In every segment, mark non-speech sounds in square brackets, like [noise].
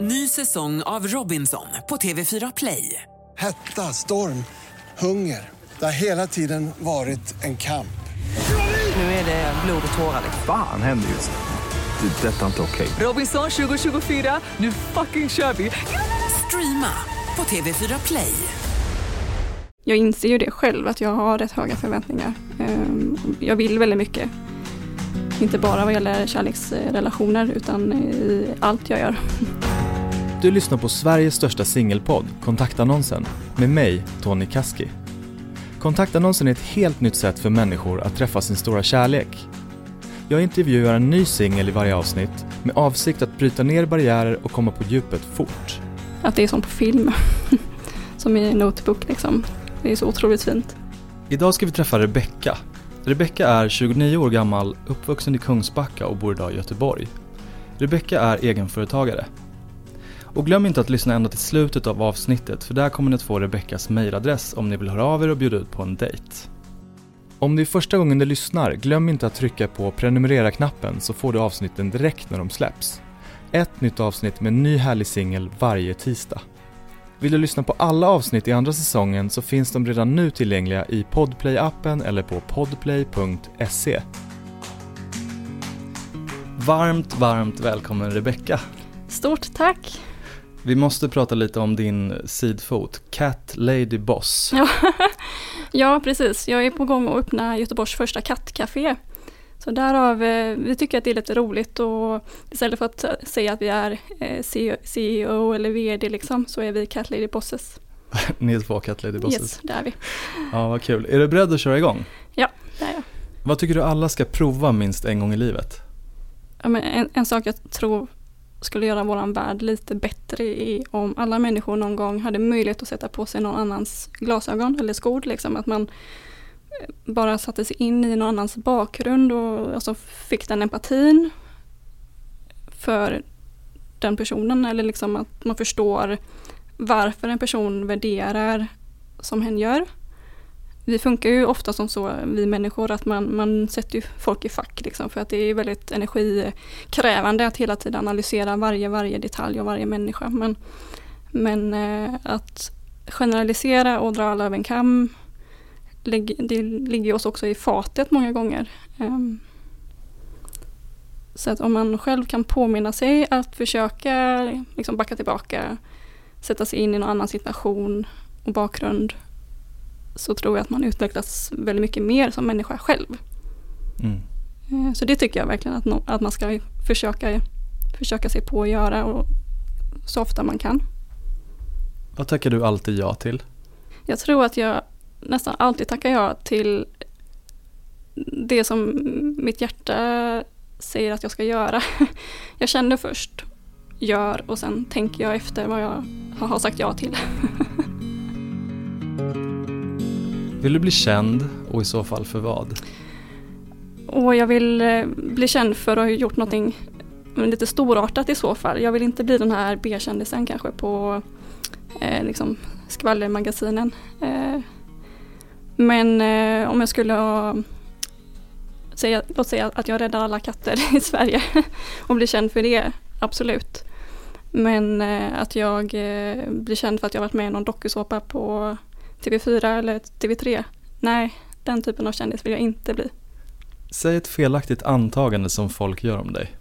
Ny säsong av Robinson på TV4 Play. Hetta, storm, hunger. Det har hela tiden varit en kamp. Nu är det blod och tårar. Fan händer just nu. Det. är Detta är inte okej. Robinson 2024, nu fucking kör vi! Streama på TV4 Play. Jag inser ju det själv, att jag har rätt höga förväntningar. Ehm, Jag vill väldigt mycket. Inte bara vad gäller kärleksrelationer, utan i allt jag gör. Du lyssnar på Sveriges största singelpodd, Kontaktannonsen, med mig, Tony Kaski. Kontaktannonsen är ett helt nytt sätt för människor att träffa sin stora kärlek. Jag intervjuar en ny singel i varje avsnitt med avsikt att bryta ner barriärer och komma på djupet fort. Att det är som på film. [laughs] som i Notebook liksom. Det är så otroligt fint. Idag ska vi träffa Rebecca. Rebecca är 29 år gammal, uppvuxen i Kungsbacka och bor idag i Göteborg. Rebecca är egenföretagare. Och glöm inte att lyssna ända till slutet av avsnittet för där kommer ni att få Rebeccas mejladress om ni vill höra av er och bjuda ut på en dejt. Om det är första gången du lyssnar, glöm inte att trycka på prenumerera-knappen så får du avsnitten direkt när de släpps. Ett nytt avsnitt med en ny härlig singel varje tisdag. Vill du lyssna på alla avsnitt i andra säsongen så finns de redan nu tillgängliga i Podplay-appen eller på podplay.se. Varmt, varmt välkommen Rebecca. Stort tack! Vi måste prata lite om din sidfot, Cat Lady Boss. Ja, [laughs] ja, precis. Jag är på gång att öppna Göteborgs första kattcafé. Så därav, vi tycker att det är lite roligt och istället för att säga att vi är eh, CEO eller VD liksom, så är vi Cat Lady Bosses. [laughs] Ni är två Cat Lady Bosses. Yes, det är vi. Ja, vad kul. Är du beredd att köra igång? Ja, det är jag. Vad tycker du alla ska prova minst en gång i livet? Ja, men en, en sak jag tror skulle göra våran värld lite bättre i om alla människor någon gång hade möjlighet att sätta på sig någon annans glasögon eller skor. Liksom. Att man eh, bara satte sig in i någon annans bakgrund och alltså fick den empatin för den personen. Eller liksom att man förstår varför en person värderar som hen gör. Vi funkar ju ofta som så, vi människor, att man, man sätter ju folk i fack liksom, för att det är väldigt energikrävande att hela tiden analysera varje, varje detalj och varje människa. Men, men eh, att generalisera och dra alla över en kam, det ligger oss också i fatet många gånger. Ehm, så att om man själv kan påminna sig att försöka liksom backa tillbaka, sätta sig in i någon annan situation och bakgrund så tror jag att man utvecklas väldigt mycket mer som människa själv. Mm. Eh, Så det tycker jag verkligen att, no- att man ska försöka, försöka sig på att göra och så ofta man kan. Vad tackar du alltid ja till? Jag tror att jag nästan alltid tackar ja till det som mitt hjärta säger att jag ska göra. [laughs] Jag känner först, gör och sen tänker jag efter vad jag har sagt ja till. [laughs] Vill du bli känd och i så fall för vad? Och jag vill eh, bli känd för att ha gjort någonting mm, lite storartat i så fall. Jag vill inte bli den här B-kändisen kanske på eh, liksom skvallermagasinen. Eh, men eh, om jag skulle ha, säga, låt säga att jag räddar alla katter [laughs] i Sverige [laughs] och blir känd för det, absolut. Men eh, att jag eh, blir känd för att jag varit med i någon dokusåpa på TV4 eller TV3, nej, den typen av kändis vill jag inte bli. Säg ett felaktigt antagande som folk gör om dig.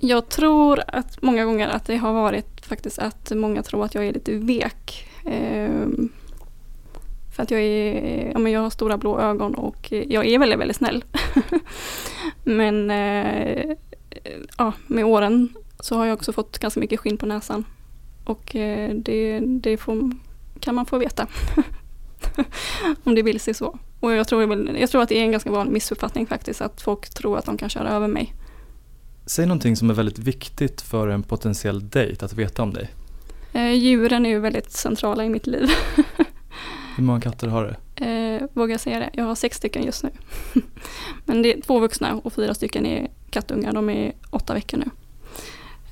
Jag tror att många gånger att det har varit faktiskt att många tror att jag är lite vek. Ehm, för att jag är, ja men jag har stora blå ögon och jag är väldigt, väldigt snäll. [laughs] men eh, ja, med åren så har jag också fått ganska mycket skinn på näsan. Och eh, det, det får, kan man få veta. [laughs] Om det vill sig så. Och jag tror, väl- jag tror att det är en ganska vanlig missuppfattning faktiskt att folk tror att de kan köra över mig. Säg någonting som är väldigt viktigt för en potentiell dejt att veta om dig. Eh, djuren är ju väldigt centrala i mitt liv. [laughs] Hur många katter har du? Eh, vågar jag säga det? Jag har sex stycken just nu. [laughs] Men det är två vuxna och fyra stycken är kattungar. De är åtta veckor nu.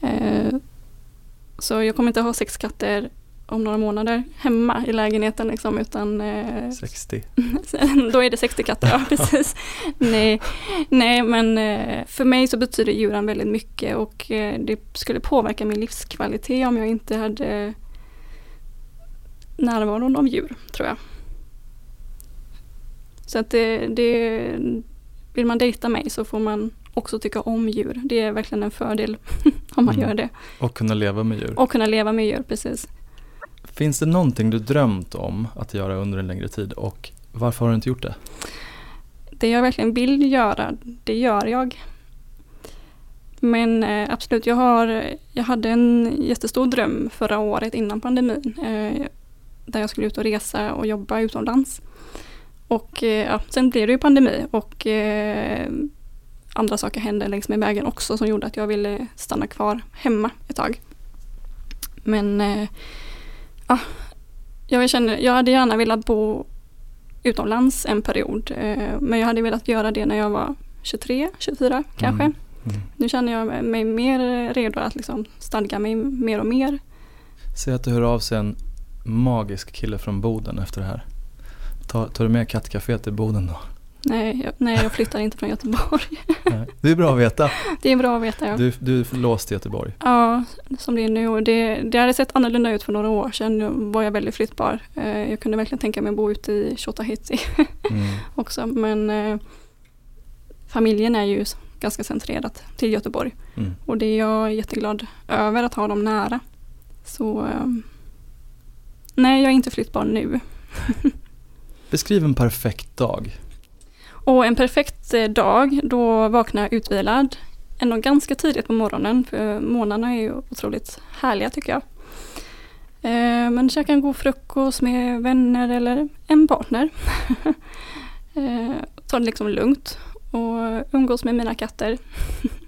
Eh, så jag kommer inte ha sex katter om några månader hemma i lägenheten liksom, utan eh, 60. [laughs] då är det 60 katter, ja [laughs] precis. nej, nej, men eh, för mig så betyder djuren väldigt mycket och eh, det skulle påverka min livskvalitet om jag inte hade närvaron av djur, tror jag. Så att det, det, vill man dejta mig så får man också tycka om djur. Det är verkligen en fördel [laughs] om man Mm. gör det. Och kunna leva med djur. Och kunna leva med djur, precis. Finns det någonting du drömt om att göra under en längre tid och varför har du inte gjort det? Det jag verkligen vill göra, det gör jag. Men eh, absolut, jag, har, jag hade en jättestor dröm förra året innan pandemin. Eh, där jag skulle ut och resa och jobba utomlands. Och eh, ja, sen blev det ju pandemi och eh, andra saker hände längs med vägen också som gjorde att jag ville stanna kvar hemma ett tag. Men eh, ja, jag, känner, jag hade gärna velat bo utomlands en period. Eh, men jag hade velat göra det när jag var 23, 24 kanske. Mm. Mm. Nu känner jag mig mer redo att liksom stadga mig mer och mer. Säg att du hör av sig en magisk kille från Boden efter det här. Ta, tar du med kattcaféet till Boden då? Nej jag, nej, jag flyttar inte från Göteborg. Nej. Det är bra att veta. Det är bra att veta. Ja, Du, du är låst i Göteborg. ja som det är nu. Det, det hade sett annorlunda ut för några år sedan. Nu var jag väldigt flyttbar. Eh, jag kunde verkligen tänka mig att bo ute i Tjotahejti Mm. [laughs] också. Men eh, familjen är ju ganska centrerat till Göteborg. Mm. Och det är jag jätteglad över att ha dem nära. Så eh, nej, jag är inte flyttbar nu. [laughs] Beskriv en perfekt dag. Och en perfekt eh, dag, då vaknar jag utvilad. Ändå ganska tidigt på morgonen, för morgnarna är ju otroligt härliga tycker jag. Eh, men käka en god frukost med vänner eller en partner. [laughs] Eh, ta det liksom lugnt och umgås med mina katter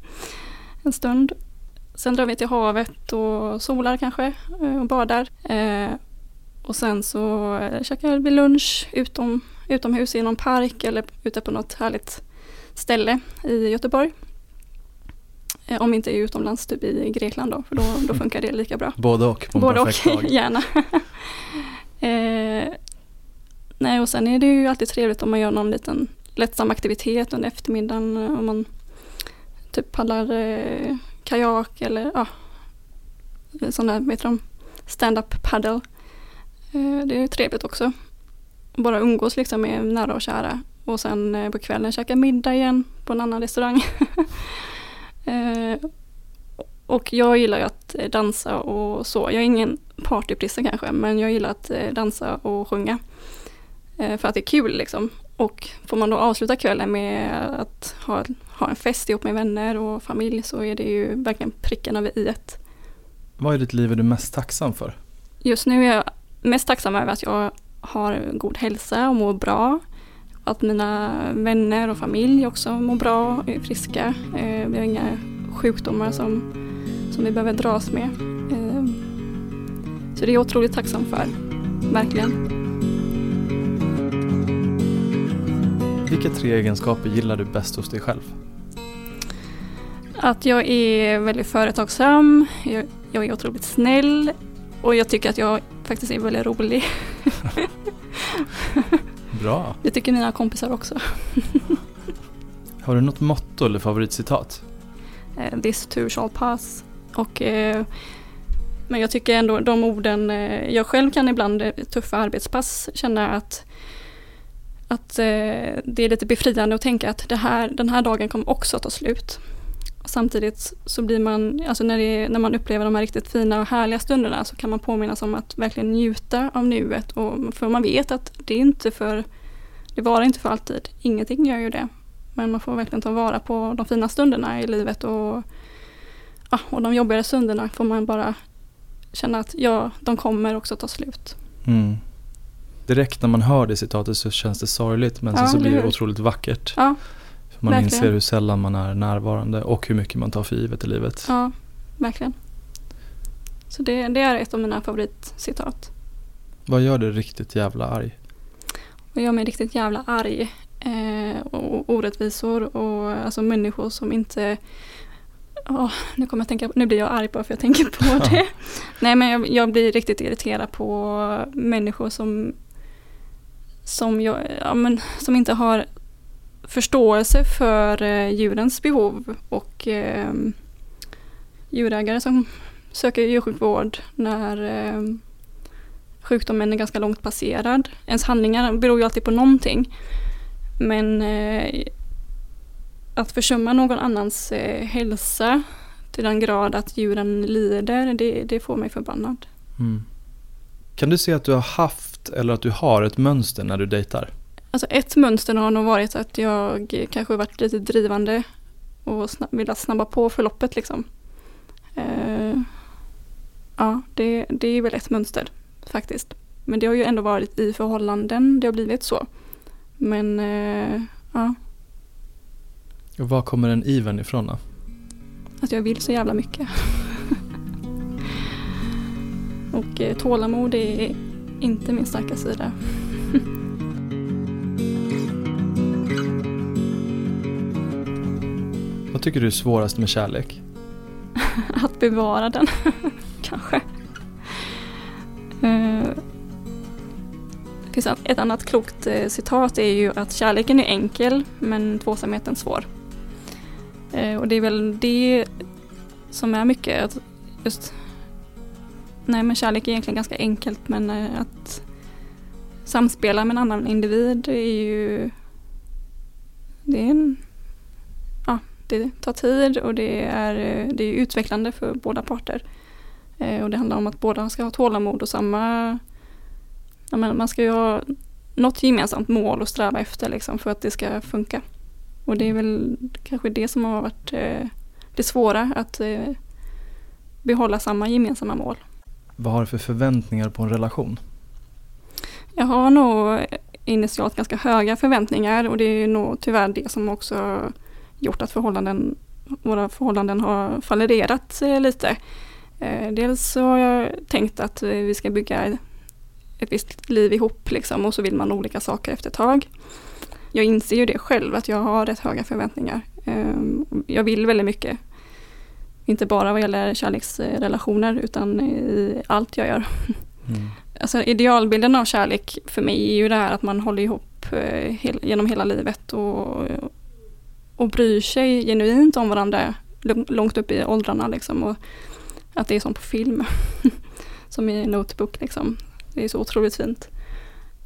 [laughs] en stund. Sen drar vi till havet och solar kanske och badar. Och sen så käkar vi lunch utom, utomhus i någon park eller ute på något härligt ställe i Göteborg. Eh, Om inte utomlands, typ i Grekland då, för då, då [laughs] funkar det lika bra. Både och på en Både och, [laughs] dag. gärna. [laughs] eh, nej, och sen är det ju alltid trevligt om man gör någon liten lättsam aktivitet under eftermiddagen. eh, Om man typ paddlar eh, kajak eller ja, sådana, vad heter de, stand-up paddle. Eh, det är ju trevligt också. Bara umgås liksom med nära och kära. Och sen eh, på kvällen käka middag igen på en annan restaurang. [laughs] eh, och jag gillar ju att eh, dansa och så. Jag är ingen partyprisse kanske, men jag gillar att dansa och sjunga. För att det är kul liksom. Och får man då avsluta kvällen med att ha, ha en fest ihop med vänner och familj så är det ju verkligen pricken över i ett. Vad i ditt liv är du mest tacksam för? Just nu är jag mest tacksam över att jag har god hälsa och mår bra. Att mina vänner och familj också mår bra, är friska. Eh, Vi har inga sjukdomar som, som vi behöver dras med. Eh, Så det är jag otroligt tacksam för. Verkligen. Vilka tre egenskaper gillar du bäst hos dig själv? Att jag är väldigt företagsam, jag, jag är otroligt snäll och jag tycker att jag faktiskt är väldigt rolig. [laughs] [laughs] Bra. Det tycker mina kompisar också. [laughs] Har du något motto eller favoritcitat? Eh, This too shall pass. Och, eh, men jag tycker ändå de orden, eh, jag själv kan ibland i tuffa arbetspass känna att, att eh, det är lite befriande att tänka att det här, den här dagen kommer också att ta slut. Samtidigt så blir man, alltså när, det, när man upplever de här riktigt fina och härliga stunderna så kan man påminnas om att verkligen njuta av nuet. Och, för man vet att det inte för, det varar inte för alltid. Ingenting gör ju det. Men man får verkligen ta vara på de fina stunderna i livet och, ja, och de jobbigare stunderna får man bara känna att ja, de kommer också ta slut. Mm. Direkt när man hör det citatet så känns det sorgligt men Ja, sen så blir det otroligt vackert. Ja, man verkligen. inser hur sällan man är närvarande och hur mycket man tar för givet i livet. ja verkligen. Så det, det är ett av mina favoritcitat. Vad gör dig riktigt jävla arg? Och gör mig riktigt jävla arg. Eh, och orättvisor och alltså människor som inte åh, nu kommer jag tänka, nu blir jag arg bara för jag tänker på [laughs] det. Nej men jag, jag blir riktigt irriterad på människor som, som, jag, ja, men, som inte har förståelse för eh, djurens behov och eh, djurägare som söker djursjukvård när eh, sjukdomen är ganska långt passerad. Ens handlingar beror ju alltid på någonting. Men eh, att försumma någon annans eh, hälsa till den grad att djuren lider, det, det får mig förbannad. Mm. Kan du se att du har haft eller att du har ett mönster när du dejtar? Alltså ett mönster har nog varit att jag kanske varit lite drivande och snabb, velat snabba på förloppet liksom. Eh, ja, det, det är väl ett mönster faktiskt. Men det har ju ändå varit i förhållanden det har blivit så. Men eh, ja, Och var kommer den ivern ifrån då? att jag vill så jävla mycket. [laughs] och eh, tålamod är inte min starka sida. [laughs] tycker du är svårast med kärlek? [laughs] att bevara den, [laughs] kanske. Eh, det finns ett- annat klokt eh, citat är ju att kärleken är enkel men tvåsamheten svår. Eh, och det är väl det som är mycket att just Nej men kärlek är egentligen ganska enkelt men att samspela med en annan individ är ju det är en det tar tid och det är, eh, det är utvecklande för båda parter. Eh, Och det handlar om att båda ska ha tålamod och samma ja, men man ska ju ha något gemensamt mål att sträva efter liksom för att det ska funka. Och det är väl kanske det som har varit eh, det svåra att eh, behålla samma gemensamma mål. Vad har du för förväntningar på en relation? Jag har nog initialt ganska höga förväntningar och det är nog tyvärr det som också gjort att förhållanden, våra förhållanden har fallerat lite. Eh, Dels så har jag tänkt att eh, vi ska bygga ett visst liv ihop liksom och så vill man olika saker efter ett tag. Jag inser ju det själv att jag har rätt höga förväntningar. Ehm, Jag vill väldigt mycket. Inte bara vad gäller kärleksrelationer utan i allt jag gör. Mm. [laughs] Alltså idealbilden av kärlek för mig är ju det här att man håller ihop eh, genom hela livet och, och bryr sig genuint om varandra lång- långt upp i åldrarna liksom. Och att det är som på film. [laughs] som i Notebook liksom. Det är så otroligt fint.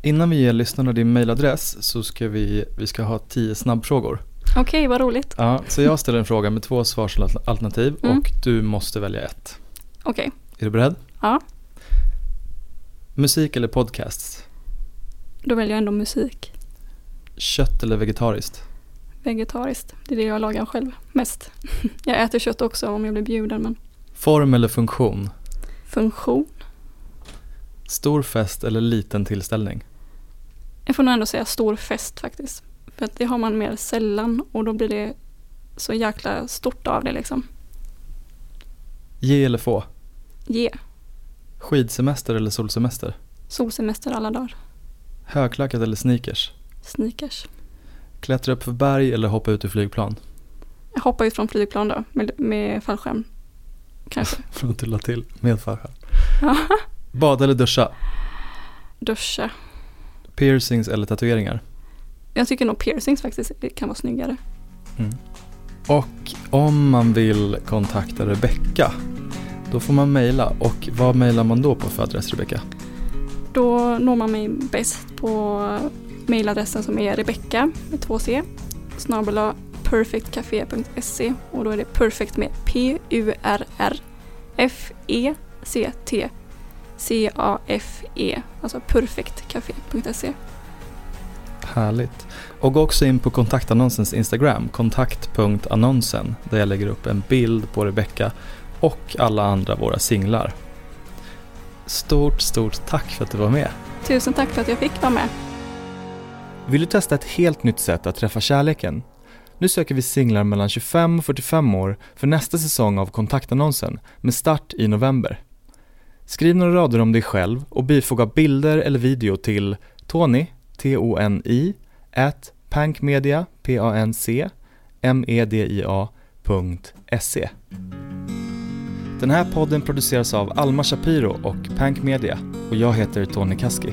Innan vi ger lyssnarna din mailadress så ska vi, vi ska ha tio snabbfrågor. Okej, vad roligt. Ja, så jag ställer en fråga med två svarsalternativ Mm. och du måste välja ett. Okej, Är du beredd? ja. Musik eller podcasts? Då väljer jag ändå musik. Kött eller vegetariskt? Vegetariskt. Det är det jag lagar själv mest. [laughs] jag äter kött också om jag blir bjuden men Form eller funktion? funktion. Stor fest eller liten tillställning? Jag får nog ändå säga stor fest faktiskt. För att det har man mer sällan och då blir det så jäkla stort av det liksom. Ge eller få? Ge. Skidsemester eller solsemester? Solsemester alla dagar. Högklackat eller sneakers? Sneakers. Klättra upp för berg eller hoppa ut ur flygplan? Jag hoppar ut från flygplan då med, med fallskärm. Kanske. [laughs] För att du la till med fallskärm. Bada eller duscha? Duscha. Piercings eller tatueringar? Jag tycker nog piercings faktiskt kan vara snyggare. Och om man vill kontakta Rebecka, då får man mejla. Och vad mejlar man då på för adress Rebecka? Då når man mig bäst på mejladressen som är Rebecka med två C snabel perfectcafé.se och då är det perfect med P-U-R-R F-E-C-T C-A-F-E alltså perfectcafé.se Härligt. Och gå också in på kontaktannonsens Instagram, kontakt.annonsen, där jag lägger upp en bild på Rebecka och alla andra våra singlar. Stort, stort tack för att du var med. Tusen tack för att jag fick vara med. Vill du testa ett helt nytt sätt att träffa kärleken? Nu söker vi singlar mellan 25 och 45 år för nästa säsong av kontaktannonsen med start i november. Skriv några rader om dig själv och bifoga bilder eller video till Tony, T-O-N-I, at pankmedia, P-A-N-C, M-E-D-I-A, tv4play.se. Den här podden produceras av Alma Shapiro och Pank Media och jag heter Tony Kaski.